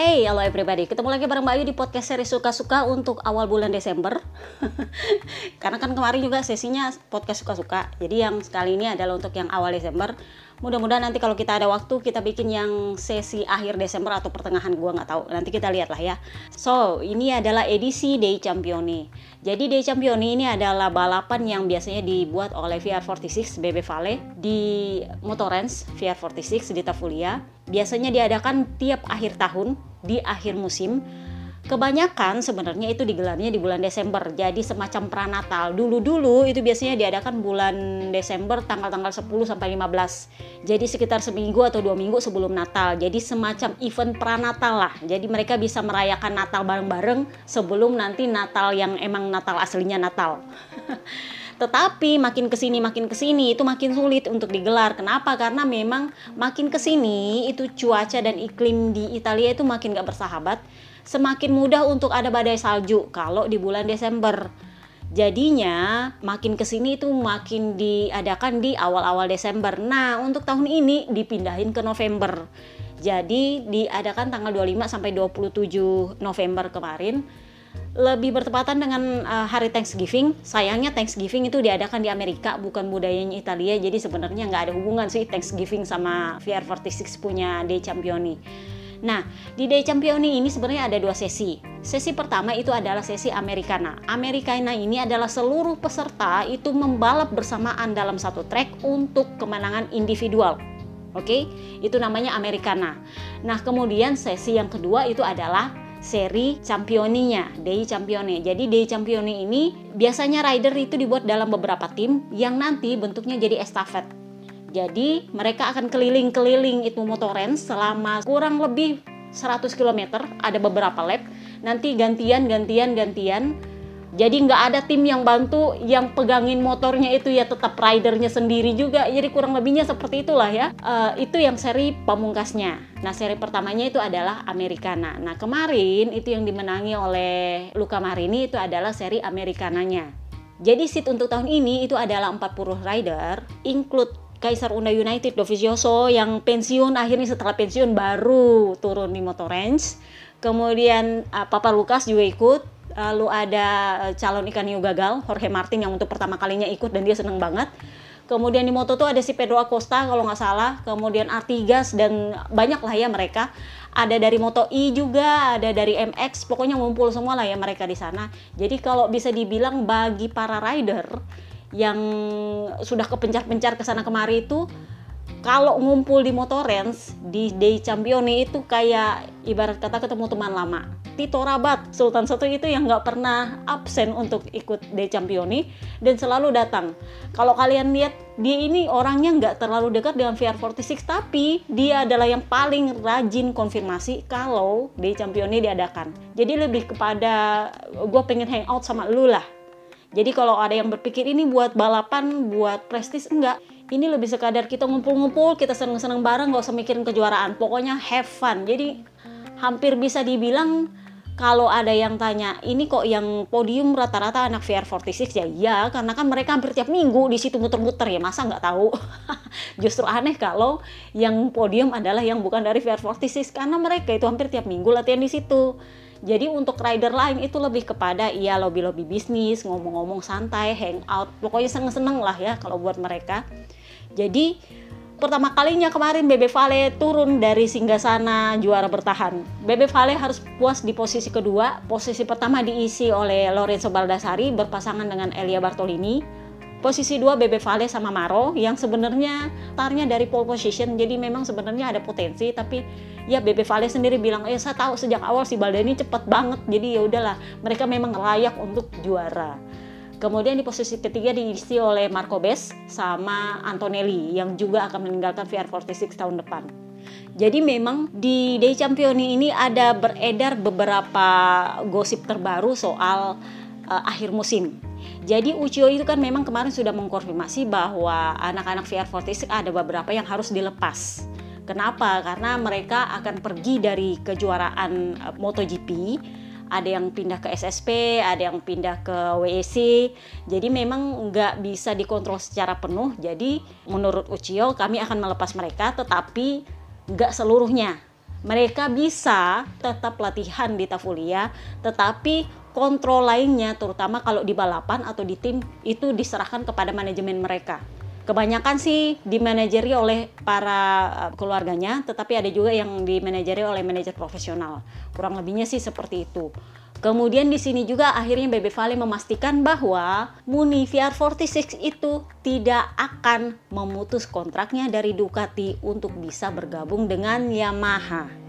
Hey, halo everybody. Ketemu lagi bareng Mbak di podcast seri suka-suka untuk awal bulan Desember. Karena kan kemarin juga sesinya podcast suka-suka. Jadi yang sekali ini adalah untuk yang awal Desember. Mudah-mudahan nanti kalau kita ada waktu kita bikin yang sesi akhir Desember atau pertengahan gua nggak tahu. Nanti kita lihat lah ya. So, ini adalah edisi Day Championi. Jadi Day Championi ini adalah balapan yang biasanya dibuat oleh VR46 BB Vale di Motorens VR46 di Tafulia biasanya diadakan tiap akhir tahun di akhir musim. Kebanyakan sebenarnya itu digelarnya di bulan Desember, jadi semacam pranatal. Dulu-dulu itu biasanya diadakan bulan Desember tanggal-tanggal 10 sampai 15. Jadi sekitar seminggu atau dua minggu sebelum Natal. Jadi semacam event pranatal lah. Jadi mereka bisa merayakan Natal bareng-bareng sebelum nanti Natal yang emang Natal aslinya Natal. Tetapi makin ke sini makin ke sini itu makin sulit untuk digelar. Kenapa? Karena memang makin ke sini itu cuaca dan iklim di Italia itu makin gak bersahabat. Semakin mudah untuk ada badai salju kalau di bulan Desember. Jadinya makin ke sini itu makin diadakan di awal-awal Desember. Nah untuk tahun ini dipindahin ke November. Jadi diadakan tanggal 25 sampai 27 November kemarin lebih bertepatan dengan uh, hari Thanksgiving. Sayangnya Thanksgiving itu diadakan di Amerika, bukan budayanya Italia. Jadi sebenarnya nggak ada hubungan sih Thanksgiving sama VR46 punya Day Championi. Nah, di Day Championi ini sebenarnya ada dua sesi. Sesi pertama itu adalah sesi Americana. Americana ini adalah seluruh peserta itu membalap bersamaan dalam satu track untuk kemenangan individual. Oke, okay? itu namanya Americana. Nah, kemudian sesi yang kedua itu adalah seri Championinya, Day Champione. Jadi Day Champione ini biasanya rider itu dibuat dalam beberapa tim yang nanti bentuknya jadi estafet. Jadi mereka akan keliling-keliling itu motoren selama kurang lebih 100 km, ada beberapa lap. Nanti gantian, gantian, gantian jadi nggak ada tim yang bantu yang pegangin motornya itu ya tetap ridernya sendiri juga. Jadi kurang lebihnya seperti itulah ya. Uh, itu yang seri pamungkasnya. Nah seri pertamanya itu adalah Americana. Nah kemarin itu yang dimenangi oleh Luca Marini itu adalah seri Americananya. Jadi seat untuk tahun ini itu adalah 40 rider include Kaisar Unda United Dovizioso yang pensiun akhirnya setelah pensiun baru turun di Motor Range kemudian uh, Papa Lukas juga ikut lalu ada eh, calon ikan hiu gagal Jorge Martin yang untuk pertama kalinya ikut dan dia seneng banget. Kemudian di moto tuh ada si Pedro Acosta kalau nggak salah. Kemudian Artigas dan banyak lah ya mereka. Ada dari Moto I juga ada dari MX pokoknya ngumpul semua lah ya mereka di sana. Jadi kalau bisa dibilang bagi para rider yang sudah kepencar-pencar ke sana kemari itu kalau ngumpul di Motorens di Day Championi itu kayak ibarat kata ketemu teman lama. Tito Rabat, Sultan Satu itu yang nggak pernah absen untuk ikut Day Championi dan selalu datang. Kalau kalian lihat dia ini orangnya nggak terlalu dekat dengan VR46 tapi dia adalah yang paling rajin konfirmasi kalau Day Championi diadakan. Jadi lebih kepada gue pengen hangout sama lu lah. Jadi kalau ada yang berpikir ini buat balapan, buat prestis enggak ini lebih sekadar kita ngumpul-ngumpul kita seneng-seneng bareng gak usah mikirin kejuaraan. Pokoknya have fun. Jadi hampir bisa dibilang kalau ada yang tanya ini kok yang podium rata-rata anak VR46 ya iya karena kan mereka hampir tiap minggu di situ muter-muter ya masa nggak tahu? Justru aneh kalau yang podium adalah yang bukan dari VR46 karena mereka itu hampir tiap minggu latihan di situ. Jadi untuk rider lain itu lebih kepada iya lobby-lobby bisnis, ngomong-ngomong santai, hangout, pokoknya seneng-seneng lah ya kalau buat mereka. Jadi pertama kalinya kemarin Bebe Vale turun dari singgasana juara bertahan. Bebe Vale harus puas di posisi kedua. Posisi pertama diisi oleh Lorenzo Baldassari berpasangan dengan Elia Bartolini. Posisi dua Bebe Vale sama Maro yang sebenarnya tarnya dari pole position jadi memang sebenarnya ada potensi tapi ya Bebe Vale sendiri bilang ya saya tahu sejak awal si Baldani cepet banget jadi ya udahlah mereka memang layak untuk juara. Kemudian di posisi ketiga diisi oleh Marco Bes sama Antonelli yang juga akan meninggalkan VR46 tahun depan. Jadi memang di Day Championi ini ada beredar beberapa gosip terbaru soal uh, akhir musim. Jadi Ucio itu kan memang kemarin sudah mengkonfirmasi bahwa anak-anak VR46 ada beberapa yang harus dilepas. Kenapa? Karena mereka akan pergi dari kejuaraan uh, MotoGP ada yang pindah ke SSP, ada yang pindah ke WEC. Jadi memang nggak bisa dikontrol secara penuh. Jadi menurut Ucio kami akan melepas mereka, tetapi nggak seluruhnya. mereka bisa tetap latihan di Tafulia, tetapi kontrol lainnya terutama kalau di balapan atau di tim itu diserahkan kepada manajemen mereka. Kebanyakan sih dimanajeri oleh para eh, keluarganya, tetapi ada juga yang dimanajeri oleh manajer profesional. Kurang lebihnya sih seperti itu. Kemudian di sini juga akhirnya Bebe Vale memastikan bahwa Muni VR46 itu tidak akan memutus kontraknya dari Ducati untuk bisa bergabung dengan Yamaha.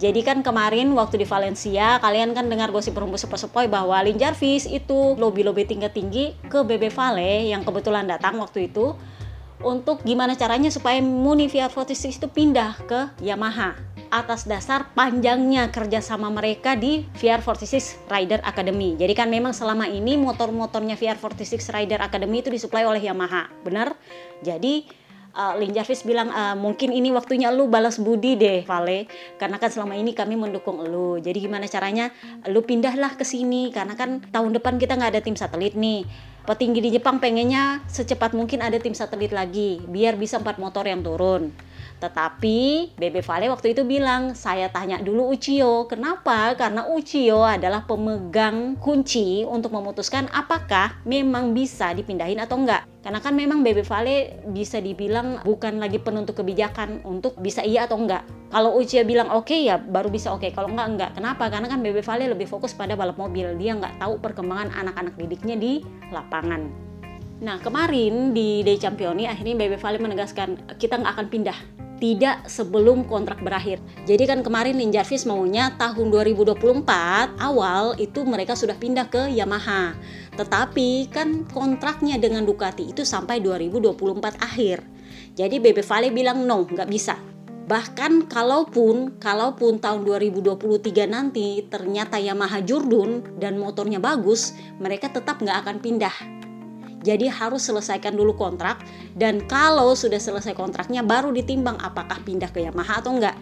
Jadi kan kemarin waktu di Valencia kalian kan dengar gosip rumput sepoi-sepoi bahwa Lin Jarvis itu lobby-lobby tinggi-tinggi ke Bebe Vale yang kebetulan datang waktu itu untuk gimana caranya supaya Muni VR46 itu pindah ke Yamaha atas dasar panjangnya kerjasama mereka di VR46 Rider Academy. Jadi kan memang selama ini motor-motornya VR46 Rider Academy itu disuplai oleh Yamaha, benar? Jadi uh, Lin Jarvis bilang uh, mungkin ini waktunya lu balas budi deh Vale. Karena kan selama ini kami mendukung lu. Jadi gimana caranya? Lu pindahlah ke sini. Karena kan tahun depan kita nggak ada tim satelit nih. Petinggi di Jepang pengennya secepat mungkin ada tim satelit lagi biar bisa empat motor yang turun tetapi Bebe Vale waktu itu bilang, saya tanya dulu Uchiyo. Kenapa? Karena Uchiyo adalah pemegang kunci untuk memutuskan apakah memang bisa dipindahin atau enggak. Karena kan memang Bebe Vale bisa dibilang bukan lagi penentu kebijakan untuk bisa iya atau enggak. Kalau Uchiyo bilang oke okay, ya baru bisa oke, okay. kalau enggak enggak. Kenapa? Karena kan Bebe Vale lebih fokus pada balap mobil. Dia nggak tahu perkembangan anak-anak didiknya di lapangan. Nah kemarin di Day Championi akhirnya Bebe Vale menegaskan kita nggak akan pindah tidak sebelum kontrak berakhir. Jadi kan kemarin Lin Jarvis maunya tahun 2024 awal itu mereka sudah pindah ke Yamaha. Tetapi kan kontraknya dengan Ducati itu sampai 2024 akhir. Jadi Bebe Vale bilang no, nggak bisa. Bahkan kalaupun kalaupun tahun 2023 nanti ternyata Yamaha Jurdun dan motornya bagus, mereka tetap nggak akan pindah jadi harus selesaikan dulu kontrak dan kalau sudah selesai kontraknya baru ditimbang apakah pindah ke Yamaha atau enggak.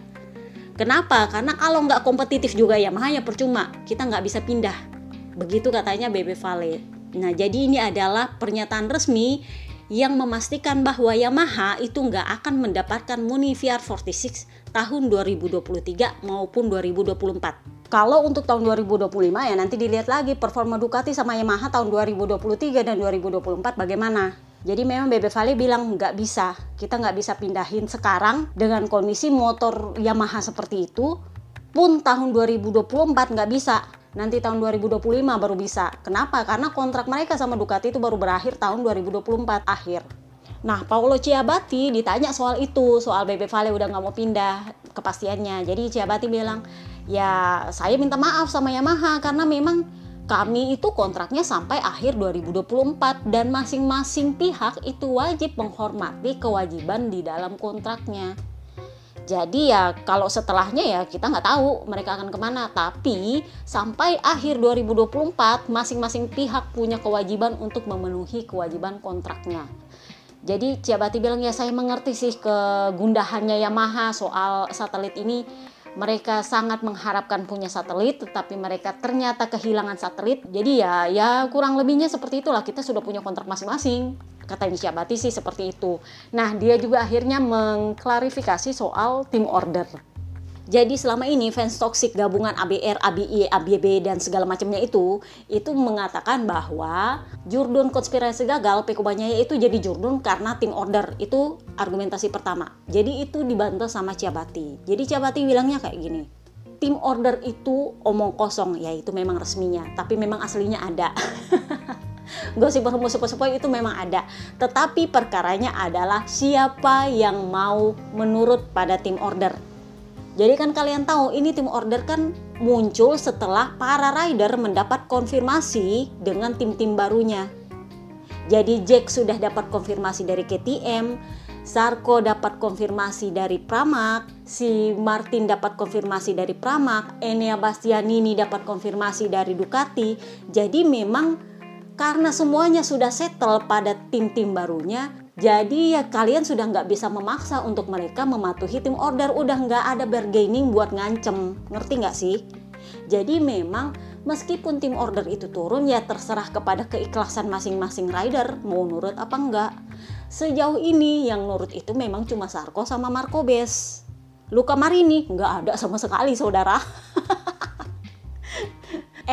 Kenapa? Karena kalau nggak kompetitif juga Yamaha ya percuma, kita nggak bisa pindah. Begitu katanya Bebe Vale. Nah jadi ini adalah pernyataan resmi yang memastikan bahwa Yamaha itu nggak akan mendapatkan Muni VR46 tahun 2023 maupun 2024. Kalau untuk tahun 2025 ya nanti dilihat lagi performa Ducati sama Yamaha tahun 2023 dan 2024 bagaimana. Jadi memang Bebe Vale bilang nggak bisa, kita nggak bisa pindahin sekarang dengan kondisi motor Yamaha seperti itu. Pun tahun 2024 nggak bisa, nanti tahun 2025 baru bisa. Kenapa? Karena kontrak mereka sama Ducati itu baru berakhir tahun 2024 akhir. Nah, Paolo Ciabatti ditanya soal itu, soal Bebe Vale udah nggak mau pindah kepastiannya. Jadi Ciabatti bilang, ya saya minta maaf sama Yamaha karena memang kami itu kontraknya sampai akhir 2024 dan masing-masing pihak itu wajib menghormati kewajiban di dalam kontraknya. Jadi ya kalau setelahnya ya kita nggak tahu mereka akan ke mana. Tapi sampai akhir 2024 masing-masing pihak punya kewajiban untuk memenuhi kewajiban kontraknya. Jadi Ciabati bilang ya saya mengerti sih kegundahannya Yamaha soal satelit ini. Mereka sangat mengharapkan punya satelit tetapi mereka ternyata kehilangan satelit. Jadi ya ya kurang lebihnya seperti itulah. Kita sudah punya kontrak masing-masing kata Insyabati sih seperti itu. Nah dia juga akhirnya mengklarifikasi soal tim order jadi selama ini fans toxic gabungan ABR, ABI, ABB dan segala macamnya itu itu mengatakan bahwa Jurdun konspirasi gagal Pekubanya itu jadi Jurdun karena tim order itu argumentasi pertama. Jadi itu dibantah sama Ciabati. Jadi Ciabati bilangnya kayak gini. Tim order itu omong kosong, ya itu memang resminya, tapi memang aslinya ada. gosip berhembus sepoi-sepoi itu memang ada. Tetapi perkaranya adalah siapa yang mau menurut pada tim order jadi kan kalian tahu ini tim order kan muncul setelah para rider mendapat konfirmasi dengan tim-tim barunya. Jadi Jack sudah dapat konfirmasi dari KTM, Sarko dapat konfirmasi dari Pramac, si Martin dapat konfirmasi dari Pramac, Enea Bastianini dapat konfirmasi dari Ducati. Jadi memang karena semuanya sudah settle pada tim-tim barunya, jadi ya kalian sudah nggak bisa memaksa untuk mereka mematuhi tim order, udah nggak ada bargaining buat ngancem, ngerti nggak sih? Jadi memang meskipun tim order itu turun ya terserah kepada keikhlasan masing-masing rider mau nurut apa enggak. Sejauh ini yang nurut itu memang cuma Sarko sama Marco Bes. Luka Marini nggak ada sama sekali saudara.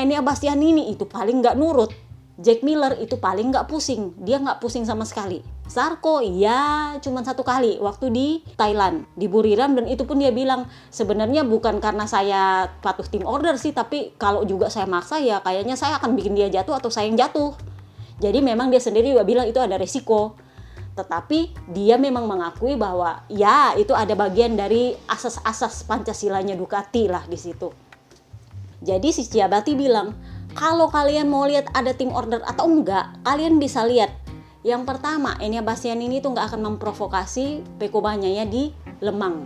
Enia Bastianini itu paling nggak nurut. Jack Miller itu paling nggak pusing, dia nggak pusing sama sekali. Sarko ya cuma satu kali waktu di Thailand di Buriram dan itu pun dia bilang sebenarnya bukan karena saya patuh tim order sih tapi kalau juga saya maksa ya kayaknya saya akan bikin dia jatuh atau saya yang jatuh. Jadi memang dia sendiri juga bilang itu ada resiko. Tetapi dia memang mengakui bahwa ya itu ada bagian dari asas-asas Pancasilanya Ducati lah di situ. Jadi si Ciabati bilang, kalau kalian mau lihat ada tim order atau enggak, kalian bisa lihat. Yang pertama, Enya Bastian ini tuh nggak akan memprovokasi Peko Banyaya di Lemang.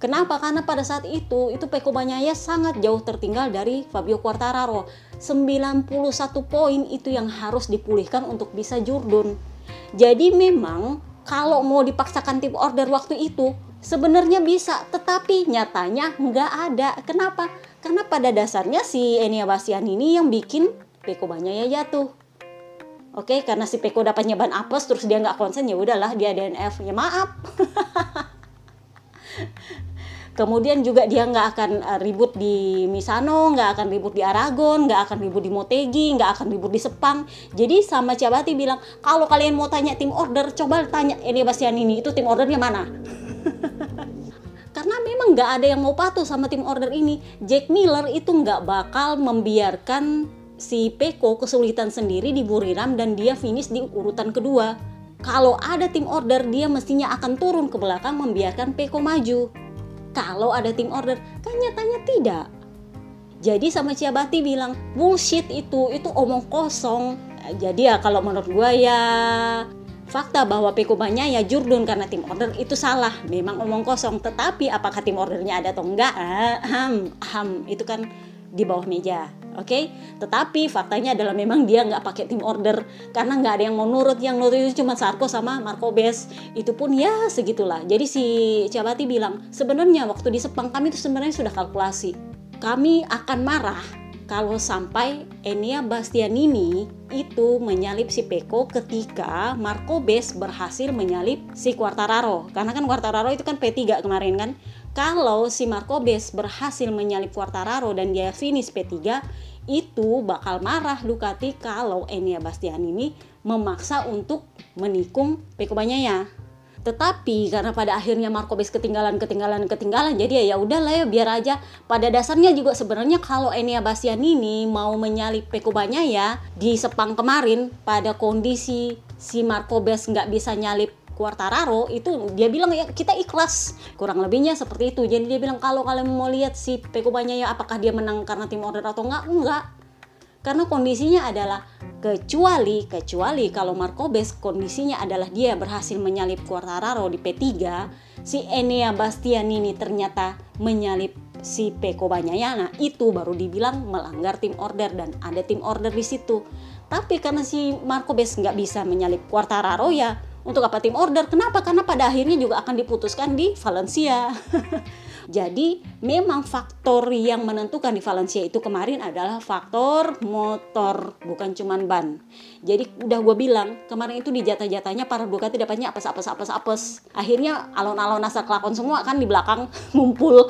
Kenapa? Karena pada saat itu, itu Peko Banyaya sangat jauh tertinggal dari Fabio Quartararo. 91 poin itu yang harus dipulihkan untuk bisa jurdun. Jadi memang kalau mau dipaksakan tim order waktu itu, sebenarnya bisa, tetapi nyatanya nggak ada. Kenapa? Karena pada dasarnya si Enia Bastian ini yang bikin Peko Banyaya jatuh. Oke, karena si Peko dapatnya ban apes terus dia nggak konsen ya udahlah dia DNF. Ya maaf. Kemudian juga dia nggak akan eh, ribut di Misano, nggak akan ribut di Aragon, nggak akan ribut di Motegi, nggak akan ribut di Sepang. Jadi sama Ciabati bilang, kalau kalian mau tanya tim order, coba tanya Enia Bastian ini itu tim ordernya mana? nggak ada yang mau patuh sama tim order ini. Jack Miller itu nggak bakal membiarkan si Peko kesulitan sendiri di Buriram dan dia finish di urutan kedua. Kalau ada tim order, dia mestinya akan turun ke belakang membiarkan Peko maju. Kalau ada tim order, kan nyatanya tidak. Jadi sama Ciabati bilang, bullshit itu, itu omong kosong. Jadi ya kalau menurut gue ya fakta bahwa Pekubanya ya Jurdun karena tim order itu salah. Memang omong kosong tetapi apakah tim ordernya ada atau enggak? Ham ham itu kan di bawah meja oke? Okay? tetapi faktanya adalah memang dia nggak pakai tim order. Karena nggak ada yang mau nurut. Yang nurut itu cuma Sarko sama Marco Bes itu pun ya segitulah. Jadi si Cabati bilang sebenarnya waktu di Sepang kami itu sebenarnya sudah kalkulasi. Kami akan marah kalau sampai Enia Bastianini itu menyalip si Peko ketika Marco Bes berhasil menyalip si Quartararo. Karena kan Quartararo itu kan P3 kemarin kan. Kalau si Marco Bes berhasil menyalip Quartararo dan dia finish P3, itu bakal marah Ducati kalau Enia Bastianini memaksa untuk menikung Peko Banyaya tetapi karena pada akhirnya Marco Markobes ketinggalan ketinggalan ketinggalan jadi ya ya udahlah ya biar aja. Pada dasarnya juga sebenarnya kalau Enia ini mau menyalip Pekobanya ya di Sepang kemarin pada kondisi si Marco Markobes nggak bisa nyalip Quartararo itu dia bilang ya kita ikhlas. Kurang lebihnya seperti itu. Jadi dia bilang kalau kalian mau lihat si Pekobanya ya apakah dia menang karena tim order atau enggak enggak karena kondisinya adalah kecuali kecuali kalau Markobes kondisinya adalah dia berhasil menyalip Quartararo di P3 si Enea Bastianini ternyata menyalip si Peko Banyayana. Itu baru dibilang melanggar tim order dan ada tim order di situ. Tapi karena si Markobes nggak bisa menyalip Quartararo ya untuk apa tim order? Kenapa? Karena pada akhirnya juga akan diputuskan di Valencia Jadi memang faktor yang menentukan di Valencia itu kemarin adalah faktor motor bukan cuman ban. Jadi udah gue bilang kemarin itu di jatah-jatahnya para Ducati dapatnya apes apes apes apes. Akhirnya alon-alon asal kelakon semua kan di belakang ngumpul.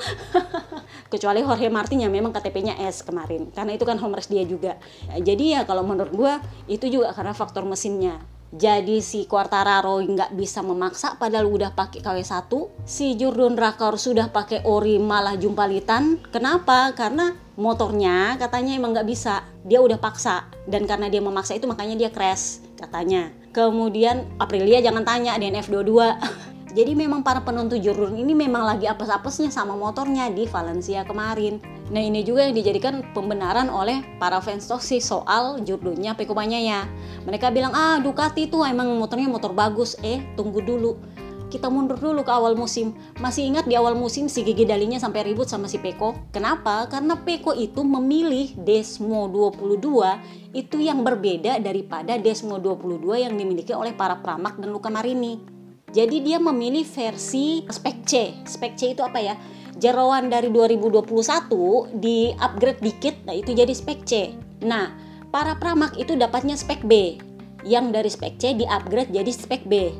Kecuali Jorge Martin yang memang KTP-nya S kemarin karena itu kan home dia juga. Jadi ya kalau menurut gue itu juga karena faktor mesinnya jadi si Quartararo nggak bisa memaksa padahal udah pakai KW1 si Jordan Rakor sudah pakai ori malah jumpalitan kenapa? Karena motornya katanya emang nggak bisa. Dia udah paksa. Dan karena dia memaksa itu makanya dia crash katanya. Kemudian Aprilia jangan tanya DNF 22 Jadi memang para penonton jurur ini memang lagi apes-apesnya sama motornya di Valencia kemarin. Nah ini juga yang dijadikan pembenaran oleh para fans toxic soal jurdunnya Pekobanya ya. Mereka bilang ah Ducati itu emang motornya motor bagus. Eh tunggu dulu. Kita mundur dulu ke awal musim. Masih ingat di awal musim si Gigi Dalinya sampai ribut sama si Peko? Kenapa? Karena Peko itu memilih Desmo 22 itu yang berbeda daripada Desmo 22 yang dimiliki oleh para Pramak dan Luca Marini. Jadi dia memilih versi spek C. Spek C itu apa ya? Jeroan dari 2021 di upgrade dikit, nah itu jadi spek C. Nah, para pramak itu dapatnya spek B. Yang dari spek C di upgrade jadi spek B.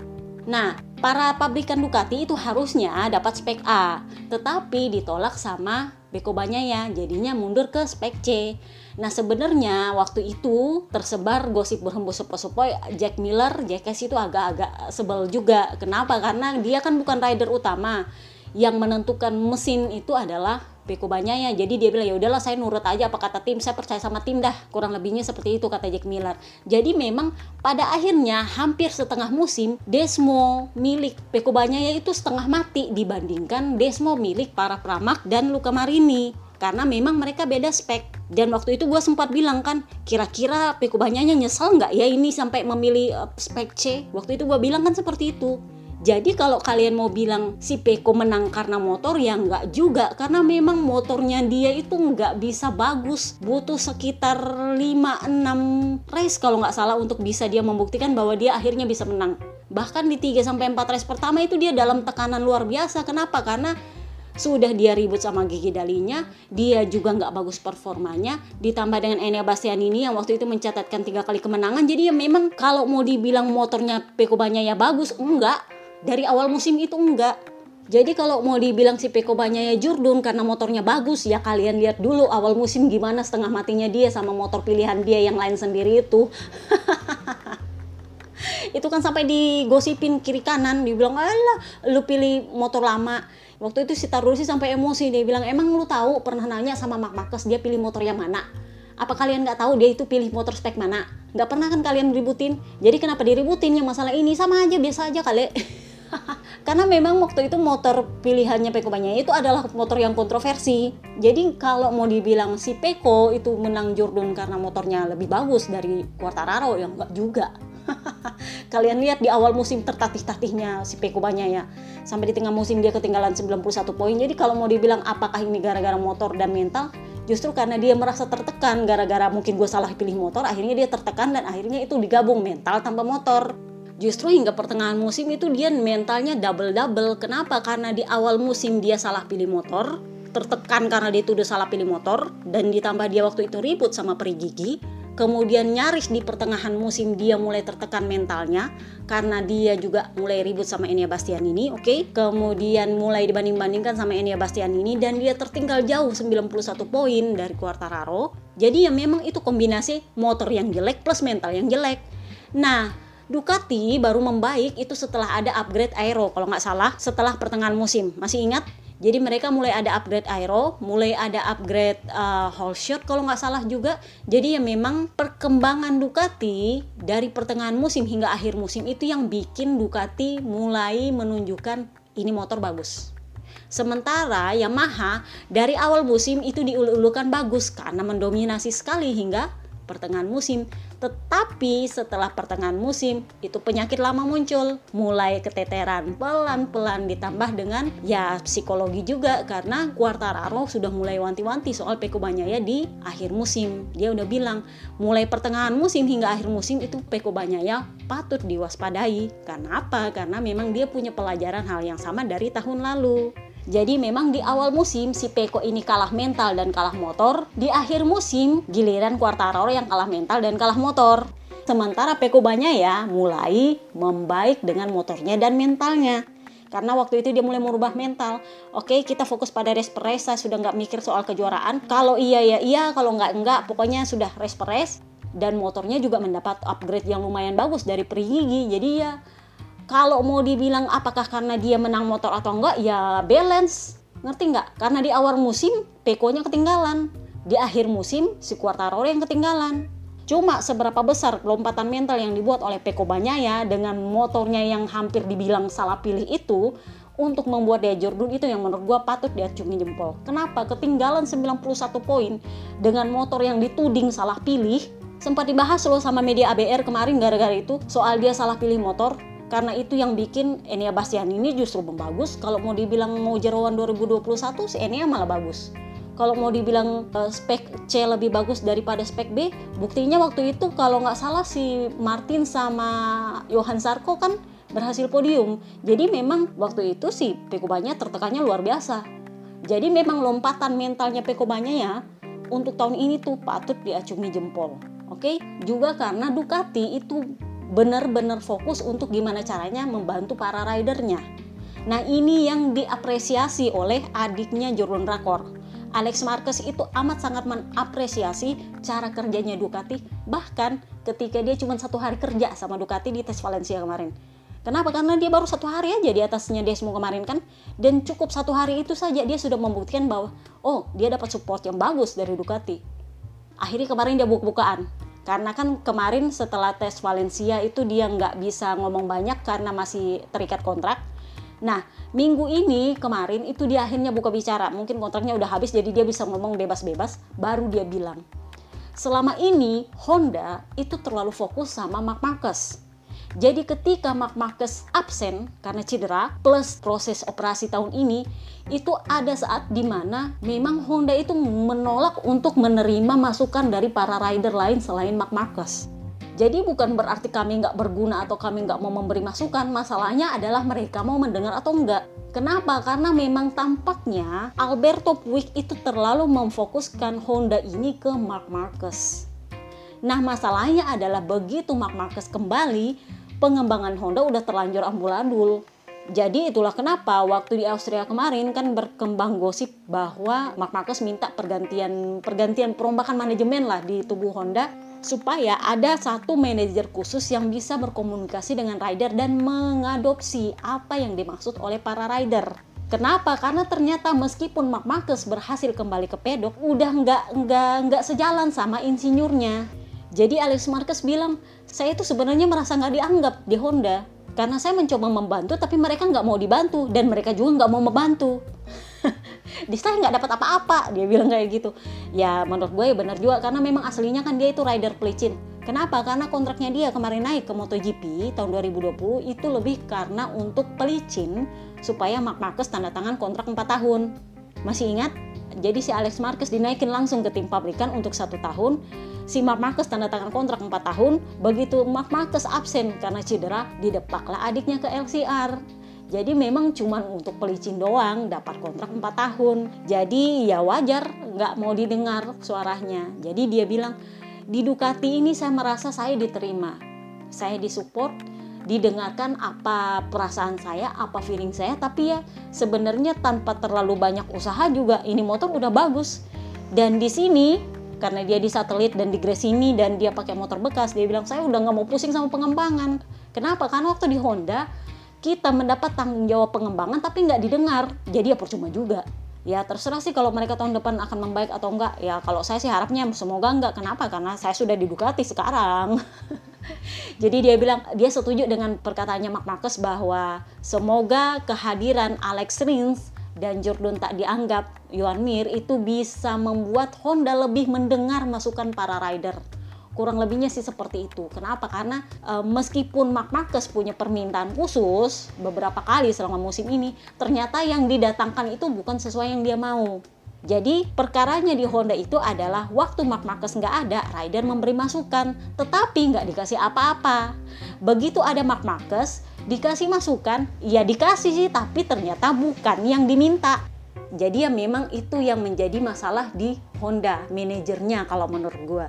Nah, para pabrikan Ducati itu harusnya dapat spek A, tetapi ditolak sama Beko ya, jadinya mundur ke spek C. Nah sebenarnya waktu itu tersebar gosip berhembus sepoi-sepoi Jack Miller, Jackass itu agak-agak sebel juga. Kenapa? Karena dia kan bukan rider utama. Yang menentukan mesin itu adalah Beko ya jadi dia bilang ya udahlah saya nurut aja. Apa kata tim? Saya percaya sama tim dah. Kurang lebihnya seperti itu kata Jack Miller. Jadi memang pada akhirnya hampir setengah musim Desmo milik Beko ya itu setengah mati dibandingkan Desmo milik para Pramak dan Luka Marini. Karena memang mereka beda spek. Dan waktu itu gue sempat bilang kan kira-kira Peko Banyanya nyesel nggak ya ini sampai memilih uh, spek C? Waktu itu gue bilang kan seperti itu jadi kalau kalian mau bilang si Peko menang karena motor ya nggak juga. Karena memang motornya dia itu nggak bisa bagus. Butuh sekitar 5-6 race kalau nggak salah untuk bisa dia membuktikan bahwa dia akhirnya bisa menang. Bahkan di 3 sampai 4 race pertama itu dia dalam tekanan luar biasa. Kenapa? Karena sudah dia ribut sama Gigi Dalinya, dia juga nggak bagus performanya, ditambah dengan Enea Bastianini yang waktu itu mencatatkan tiga kali kemenangan, jadi ya memang kalau mau dibilang motornya Peko ya bagus, enggak, dari awal musim itu enggak. Jadi kalau mau dibilang si Peko ya Jurdun karena motornya bagus ya kalian lihat dulu awal musim gimana setengah matinya dia sama motor pilihan dia yang lain sendiri itu. Itu kan sampai digosipin kiri kanan dibilang alah lu pilih motor lama. Waktu itu si Tarusi sampai emosi dia bilang emang lu tahu pernah nanya sama Mak Marcus dia pilih motor yang mana? Apa kalian nggak tahu dia itu pilih motor spek mana? Nggak pernah kan kalian ributin? Jadi kenapa diributin yang masalah ini? Sama aja biasa aja kali karena memang waktu itu motor pilihannya Peko Banyak itu adalah motor yang kontroversi. Jadi kalau mau dibilang si Peko itu menang Jordan karena motornya lebih bagus dari Quartararo yang enggak juga. Kalian lihat di awal musim tertatih-tatihnya si Peko Banyak ya. Sampai di tengah musim dia ketinggalan 91 poin. Jadi kalau mau dibilang apakah ini gara-gara motor dan mental justru karena dia merasa tertekan gara-gara mungkin gue salah pilih motor akhirnya dia tertekan dan akhirnya itu digabung mental tanpa motor justru hingga pertengahan musim itu dia mentalnya double-double. Kenapa? Karena di awal musim dia salah pilih motor, tertekan karena dia itu salah pilih motor, dan ditambah dia waktu itu ribut sama peri. Kemudian nyaris di pertengahan musim dia mulai tertekan mentalnya karena dia juga mulai ribut sama Enia Bastian ini, oke? Okay? Kemudian mulai dibanding-bandingkan sama Enia Bastian ini dan dia tertinggal jauh 91 poin dari Quartararo. Jadi ya memang itu kombinasi motor yang jelek plus mental yang jelek. Nah, Ducati baru membaik itu setelah ada upgrade aero kalau nggak salah setelah pertengahan musim masih ingat jadi mereka mulai ada upgrade aero, mulai ada upgrade uh, whole shot kalau nggak salah juga. Jadi ya memang perkembangan Ducati dari pertengahan musim hingga akhir musim itu yang bikin Ducati mulai menunjukkan ini motor bagus. Sementara Yamaha dari awal musim itu diulu-ulukan bagus karena mendominasi sekali hingga pertengahan musim. Tetapi setelah pertengahan musim itu penyakit lama muncul, mulai keteteran pelan-pelan ditambah dengan ya psikologi juga karena Quartararo sudah mulai wanti-wanti soal Peko Banyaya di akhir musim. Dia udah bilang mulai pertengahan musim hingga akhir musim itu Peko Banyaya patut diwaspadai. Karena apa? Karena memang dia punya pelajaran hal yang sama dari tahun lalu. Jadi memang di awal musim si Peko ini kalah mental dan kalah motor. Di akhir musim giliran Quartararo yang kalah mental dan kalah motor. Sementara Peko banyak ya mulai membaik dengan motornya dan mentalnya. Karena waktu itu dia mulai merubah mental. Oke, kita fokus pada race per race. Saya sudah nggak mikir soal kejuaraan. Kalau iya ya iya, kalau nggak enggak. Pokoknya sudah race per race. Dan motornya juga mendapat upgrade yang lumayan bagus dari Prigigi. Jadi ya kalau mau dibilang apakah karena dia menang motor atau enggak ya balance ngerti nggak karena di awal musim Peko-nya ketinggalan di akhir musim si Quartararo yang ketinggalan cuma seberapa besar lompatan mental yang dibuat oleh Peko Banyaya dengan motornya yang hampir dibilang salah pilih itu untuk membuat dia Jordan itu yang menurut gue patut diacungi jempol. Kenapa? Ketinggalan 91 poin dengan motor yang dituding salah pilih. Sempat dibahas loh sama media ABR kemarin gara-gara itu soal dia salah pilih motor karena itu yang bikin Enia Bastian ini justru membagus kalau mau dibilang mau jeroan 2021 si Enia malah bagus. Kalau mau dibilang uh, spek C lebih bagus daripada spek B buktinya waktu itu kalau nggak salah si Martin sama Johan Sarko kan berhasil podium. Jadi memang waktu itu si Pekobanya tertekannya luar biasa. Jadi memang lompatan mentalnya Pekobanya ya untuk tahun ini tuh patut diacungi jempol. Oke? Okay? juga karena Ducati itu benar-benar fokus untuk gimana caranya membantu para ridernya. Nah ini yang diapresiasi oleh adiknya Jordan Rakor. Alex Marquez itu amat sangat mengapresiasi cara kerjanya Ducati bahkan ketika dia cuma satu hari kerja sama Ducati di tes Valencia kemarin Kenapa? Karena dia baru satu hari aja di atasnya Desmo kemarin kan dan cukup satu hari itu saja dia sudah membuktikan bahwa oh dia dapat support yang bagus dari Ducati. Akhirnya kemarin dia buka-bukaan karena kan kemarin setelah tes Valencia itu dia nggak bisa ngomong banyak karena masih terikat kontrak. Nah minggu ini kemarin itu dia akhirnya buka bicara. Mungkin kontraknya udah habis jadi dia bisa ngomong bebas-bebas baru dia bilang. Selama ini Honda itu terlalu fokus sama Mark Marquez jadi ketika Mark Marquez absen karena cedera plus proses operasi tahun ini itu ada saat di mana memang Honda itu menolak untuk menerima masukan dari para rider lain selain Mark Marquez. Jadi bukan berarti kami nggak berguna atau kami nggak mau memberi masukan, masalahnya adalah mereka mau mendengar atau enggak. Kenapa? Karena memang tampaknya Alberto Puig itu terlalu memfokuskan Honda ini ke Mark Marquez. Nah masalahnya adalah begitu Mark Marquez kembali, pengembangan Honda udah terlanjur ambuladul. Jadi itulah kenapa waktu di Austria kemarin kan berkembang gosip bahwa Mark Marquez minta pergantian pergantian perombakan manajemen lah di tubuh Honda supaya ada satu manajer khusus yang bisa berkomunikasi dengan rider dan mengadopsi apa yang dimaksud oleh para rider. Kenapa? Karena ternyata meskipun Mark Marquez berhasil kembali ke pedok, udah nggak nggak nggak sejalan sama insinyurnya. Jadi Alex Marquez bilang, saya itu sebenarnya merasa nggak dianggap di Honda. Karena saya mencoba membantu tapi mereka nggak mau dibantu. Dan mereka juga nggak mau membantu. di saya nggak dapat apa-apa dia bilang kayak gitu. Ya menurut gue ya benar juga. Karena memang aslinya kan dia itu rider pelicin. Kenapa? Karena kontraknya dia kemarin naik ke MotoGP tahun 2020 itu lebih karena untuk pelicin supaya Mark Marquez tanda tangan kontrak 4 tahun. Masih ingat jadi si Alex Marquez dinaikin langsung ke tim pabrikan untuk satu tahun. Si Mark Marquez tanda tangan kontrak 4 tahun. Begitu Mark Marquez absen karena cedera didepaklah adiknya ke LCR jadi memang cuma untuk pelicin doang dapat kontrak 4 tahun. Jadi ya wajar nggak mau didengar suaranya. Jadi dia bilang di Ducati ini saya merasa saya diterima. Saya disupport didengarkan apa perasaan saya, apa feeling saya, tapi ya sebenarnya tanpa terlalu banyak usaha juga ini motor udah bagus. Dan di sini karena dia di satelit dan di Gresini dan dia pakai motor bekas dia bilang saya udah nggak mau pusing sama pengembangan. Kenapa? Karena waktu di Honda kita mendapat tanggung jawab pengembangan tapi nggak didengar. Jadi ya percuma juga ya terserah sih kalau mereka tahun depan akan membaik atau enggak. Ya kalau saya sih harapnya semoga enggak. Kenapa? Karena saya sudah di Ducati sekarang. Jadi dia bilang dia setuju dengan perkataannya Mark Marcus bahwa semoga kehadiran Alex Rins dan Jordan tak dianggap Yuan Mir itu bisa membuat Honda lebih mendengar masukan para rider kurang lebihnya sih seperti itu. Kenapa? Karena e, meskipun Mark Marquez punya permintaan khusus beberapa kali selama musim ini, ternyata yang didatangkan itu bukan sesuai yang dia mau. Jadi perkaranya di Honda itu adalah waktu Mark Marquez nggak ada, rider memberi masukan, tetapi nggak dikasih apa-apa. Begitu ada Mark Marquez, dikasih masukan ya dikasih sih tapi ternyata bukan yang diminta jadi ya memang itu yang menjadi masalah di Honda manajernya kalau menurut gue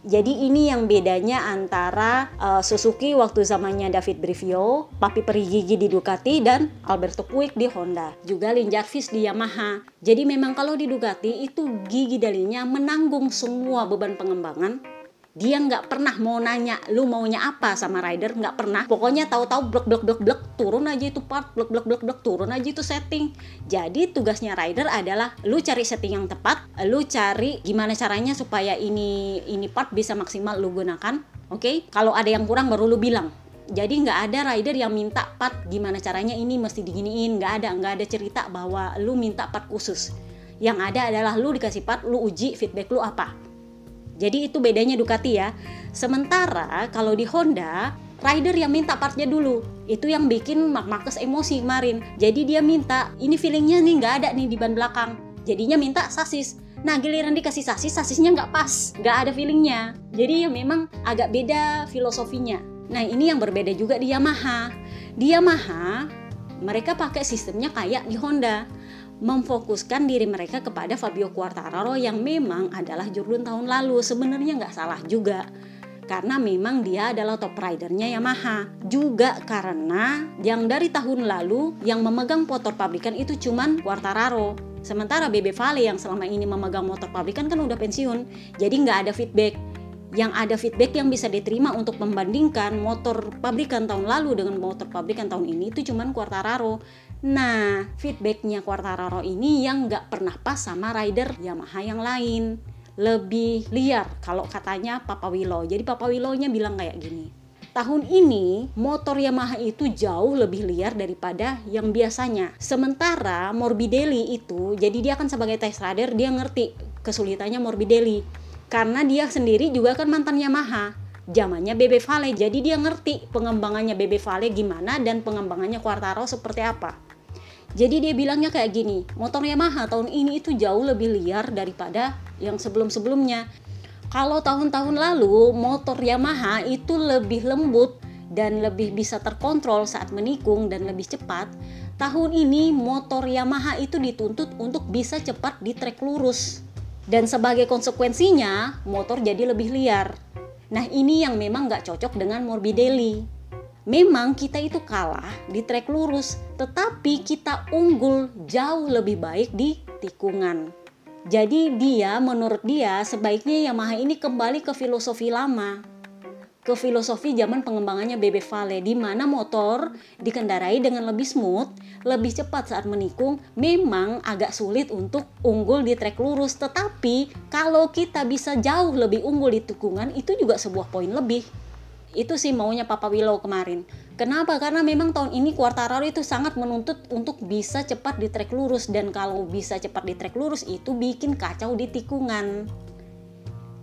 jadi ini yang bedanya antara uh, Suzuki waktu zamannya David Brivio, Papi Perigigi di Ducati dan Alberto Puig di Honda. Juga Lin Jarvis di Yamaha. Jadi memang kalau di Ducati itu gigi dalinya menanggung semua beban pengembangan dia nggak pernah mau nanya lu maunya apa sama rider? Nggak pernah. Pokoknya tahu-tahu blok blok blok blok turun aja itu part blok blok blok blok turun aja itu setting. Jadi tugasnya rider adalah lu cari setting yang tepat lu cari gimana caranya supaya ini ini part bisa maksimal lu gunakan oke? Okay? kalau ada yang kurang baru lu bilang. Jadi nggak ada rider yang minta part gimana caranya ini mesti diginiin nggak ada nggak ada cerita bahwa lu minta part khusus. Yang ada adalah lu dikasih part lu uji feedback lu apa jadi itu bedanya Ducati ya. Sementara kalau di Honda, rider yang minta partnya dulu. Itu yang bikin Mark Marcus emosi kemarin. Jadi dia minta, ini feelingnya nih nggak ada nih di ban belakang. Jadinya minta sasis. Nah giliran dikasih sasis, sasisnya nggak pas, nggak ada feelingnya. Jadi ya memang agak beda filosofinya. Nah ini yang berbeda juga di Yamaha. Di Yamaha, mereka pakai sistemnya kayak di Honda memfokuskan diri mereka kepada Fabio Quartararo yang memang adalah jurun tahun lalu sebenarnya nggak salah juga karena memang dia adalah top ridernya Yamaha. Juga karena yang dari tahun lalu yang memegang motor pabrikan itu cuman Quartararo. Sementara BB Vale yang selama ini memegang motor pabrikan kan udah pensiun, jadi nggak ada feedback. Yang ada feedback yang bisa diterima untuk membandingkan motor pabrikan tahun lalu dengan motor pabrikan tahun ini itu cuman Quartararo. Nah, feedbacknya Quartararo ini yang nggak pernah pas sama rider Yamaha yang lain lebih liar kalau katanya Papa Willow. Jadi Papa Willow-nya bilang kayak gini. Tahun ini motor Yamaha itu jauh lebih liar daripada yang biasanya. Sementara Morbidelli itu, jadi dia kan sebagai test rider dia ngerti kesulitannya Morbidelli. Karena dia sendiri juga kan mantan Yamaha. Zamannya BB Vale, jadi dia ngerti pengembangannya BB Vale gimana dan pengembangannya Quartaro seperti apa. Jadi dia bilangnya kayak gini, motor Yamaha tahun ini itu jauh lebih liar daripada yang sebelum-sebelumnya. Kalau tahun-tahun lalu motor Yamaha itu lebih lembut dan lebih bisa terkontrol saat menikung dan lebih cepat, tahun ini motor Yamaha itu dituntut untuk bisa cepat di trek lurus. Dan sebagai konsekuensinya, motor jadi lebih liar. Nah ini yang memang nggak cocok dengan Morbidelli. Memang kita itu kalah di trek lurus, tetapi kita unggul jauh lebih baik di tikungan. Jadi dia menurut dia sebaiknya Yamaha ini kembali ke filosofi lama. Ke filosofi zaman pengembangannya BB Vale di mana motor dikendarai dengan lebih smooth, lebih cepat saat menikung, memang agak sulit untuk unggul di trek lurus, tetapi kalau kita bisa jauh lebih unggul di tikungan itu juga sebuah poin lebih itu sih maunya Papa Willow kemarin. Kenapa? Karena memang tahun ini Quartararo itu sangat menuntut untuk bisa cepat di trek lurus dan kalau bisa cepat di trek lurus itu bikin kacau di tikungan.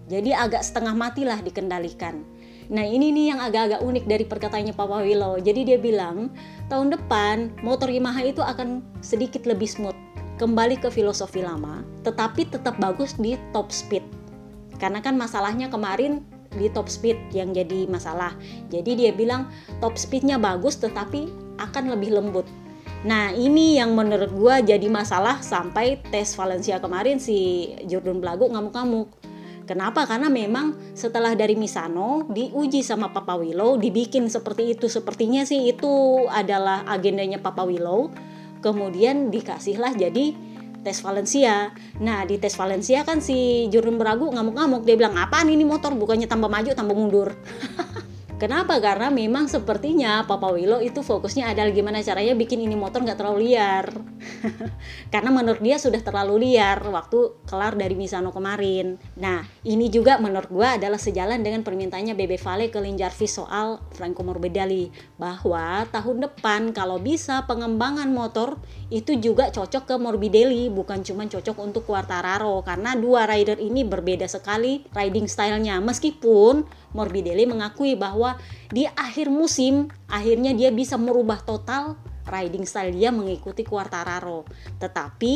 Jadi agak setengah matilah dikendalikan. Nah ini nih yang agak-agak unik dari perkataannya Papa Willow. Jadi dia bilang tahun depan motor Yamaha itu akan sedikit lebih smooth. Kembali ke filosofi lama, tetapi tetap bagus di top speed. Karena kan masalahnya kemarin di top speed yang jadi masalah. Jadi dia bilang top speednya bagus tetapi akan lebih lembut. Nah ini yang menurut gue jadi masalah sampai tes Valencia kemarin si Jordan Blago ngamuk-ngamuk. Kenapa? Karena memang setelah dari Misano diuji sama Papa Willow, dibikin seperti itu. Sepertinya sih itu adalah agendanya Papa Willow. Kemudian dikasihlah jadi tes Valencia. Nah di tes Valencia kan si Jurun Beragu ngamuk-ngamuk dia bilang apaan ini motor bukannya tambah maju tambah mundur. Kenapa? Karena memang sepertinya Papa Willow itu fokusnya adalah gimana caranya bikin ini motor nggak terlalu liar. Karena menurut dia sudah terlalu liar waktu kelar dari Misano kemarin. Nah, ini juga menurut gua adalah sejalan dengan permintaannya Bebe Vale ke Lin Jarvis soal Franco Morbidelli bahwa tahun depan kalau bisa pengembangan motor itu juga cocok ke Morbidelli bukan cuma cocok untuk Quartararo karena dua rider ini berbeda sekali riding stylenya meskipun Morbidelli mengakui bahwa di akhir musim akhirnya dia bisa merubah total riding style dia mengikuti Quartararo. Tetapi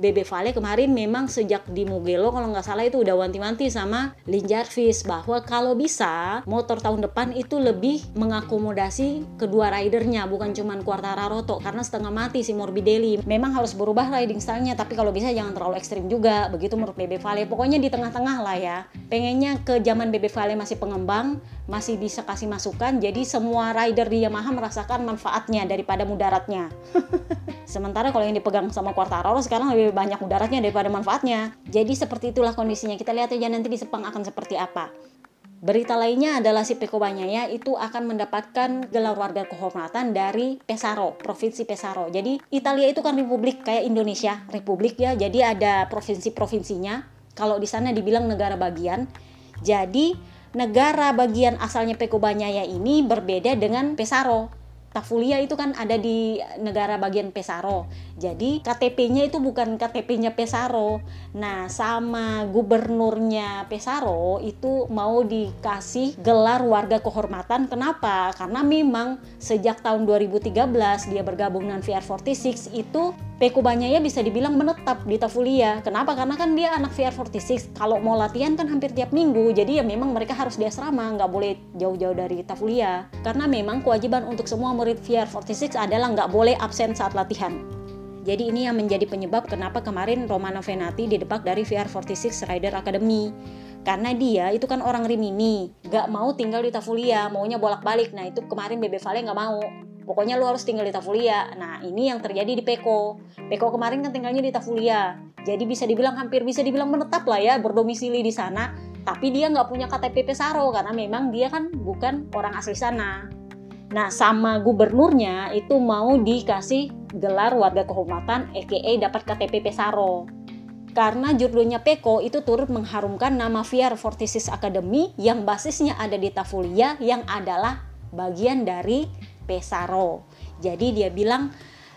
Bebe Vale kemarin memang sejak di Mugello kalau nggak salah itu udah wanti-wanti sama Lin Jarvis bahwa kalau bisa motor tahun depan itu lebih mengakomodasi kedua ridernya bukan cuma Quartararo karena setengah mati si Morbidelli. Memang harus berubah riding stylenya tapi kalau bisa jangan terlalu ekstrim juga begitu menurut Bebe Vale. Pokoknya di tengah-tengah lah ya. Pengennya ke zaman Bebe Vale masih pengembang masih bisa kasih masukan jadi semua rider di Yamaha merasakan manfaatnya daripada mudaratnya. Sementara kalau yang dipegang sama Quartararo sekarang lebih banyak mudaratnya daripada manfaatnya. Jadi seperti itulah kondisinya. Kita lihat aja nanti di Sepang akan seperti apa. Berita lainnya adalah si Peko Banyaya itu akan mendapatkan gelar warga kehormatan dari Pesaro, Provinsi Pesaro. Jadi Italia itu kan republik kayak Indonesia, republik ya. Jadi ada provinsi-provinsinya. Kalau di sana dibilang negara bagian. Jadi negara bagian asalnya Peko Banyaya ini berbeda dengan Pesaro. Tafulia itu kan ada di negara bagian Pesaro. Jadi KTP-nya itu bukan KTP-nya Pesaro. Nah, sama gubernurnya Pesaro itu mau dikasih gelar warga kehormatan. Kenapa? Karena memang sejak tahun 2013 dia bergabung dengan VR46 itu Peko Banyaya bisa dibilang menetap di Tafulia. Kenapa? Karena kan dia anak VR46. Kalau mau latihan kan hampir tiap minggu. Jadi ya memang mereka harus di asrama, nggak boleh jauh-jauh dari Tafulia. Karena memang kewajiban untuk semua murid VR46 adalah nggak boleh absen saat latihan. Jadi ini yang menjadi penyebab kenapa kemarin Romano Venati didepak dari VR46 Rider Academy. karena dia itu kan orang Rimini gak mau tinggal di Tafulia maunya bolak-balik. Nah itu kemarin Bebe Vale gak mau. Pokoknya lu harus tinggal di Tafulia. Nah ini yang terjadi di Peko. Peko kemarin kan tinggalnya di Tafulia. Jadi bisa dibilang hampir bisa dibilang menetap lah ya berdomisili di sana. Tapi dia nggak punya KTP Pesaro karena memang dia kan bukan orang asli sana Nah, sama gubernurnya itu mau dikasih gelar warga kehormatan, EKE dapat KTP Pesaro karena judulnya Peko itu turut mengharumkan nama VR Fortisis Academy yang basisnya ada di Tafulia yang adalah bagian dari Pesaro. Jadi dia bilang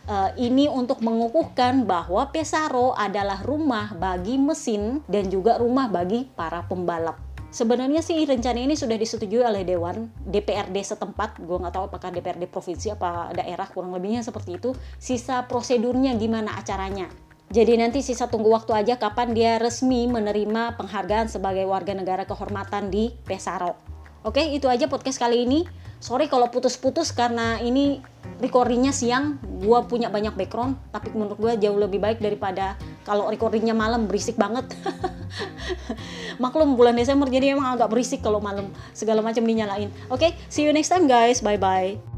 e, ini untuk mengukuhkan bahwa Pesaro adalah rumah bagi mesin dan juga rumah bagi para pembalap. Sebenarnya sih rencana ini sudah disetujui oleh Dewan DPRD setempat. Gue nggak tahu apakah DPRD provinsi apa daerah kurang lebihnya seperti itu. Sisa prosedurnya gimana acaranya. Jadi nanti sisa tunggu waktu aja kapan dia resmi menerima penghargaan sebagai warga negara kehormatan di Pesaro. Oke, itu aja podcast kali ini. Sorry kalau putus-putus karena ini recordingnya siang. Gua punya banyak background, tapi menurut gue jauh lebih baik daripada kalau recordingnya malam berisik banget. Maklum bulan Desember jadi emang agak berisik kalau malam segala macam dinyalain. Oke, see you next time guys. Bye bye.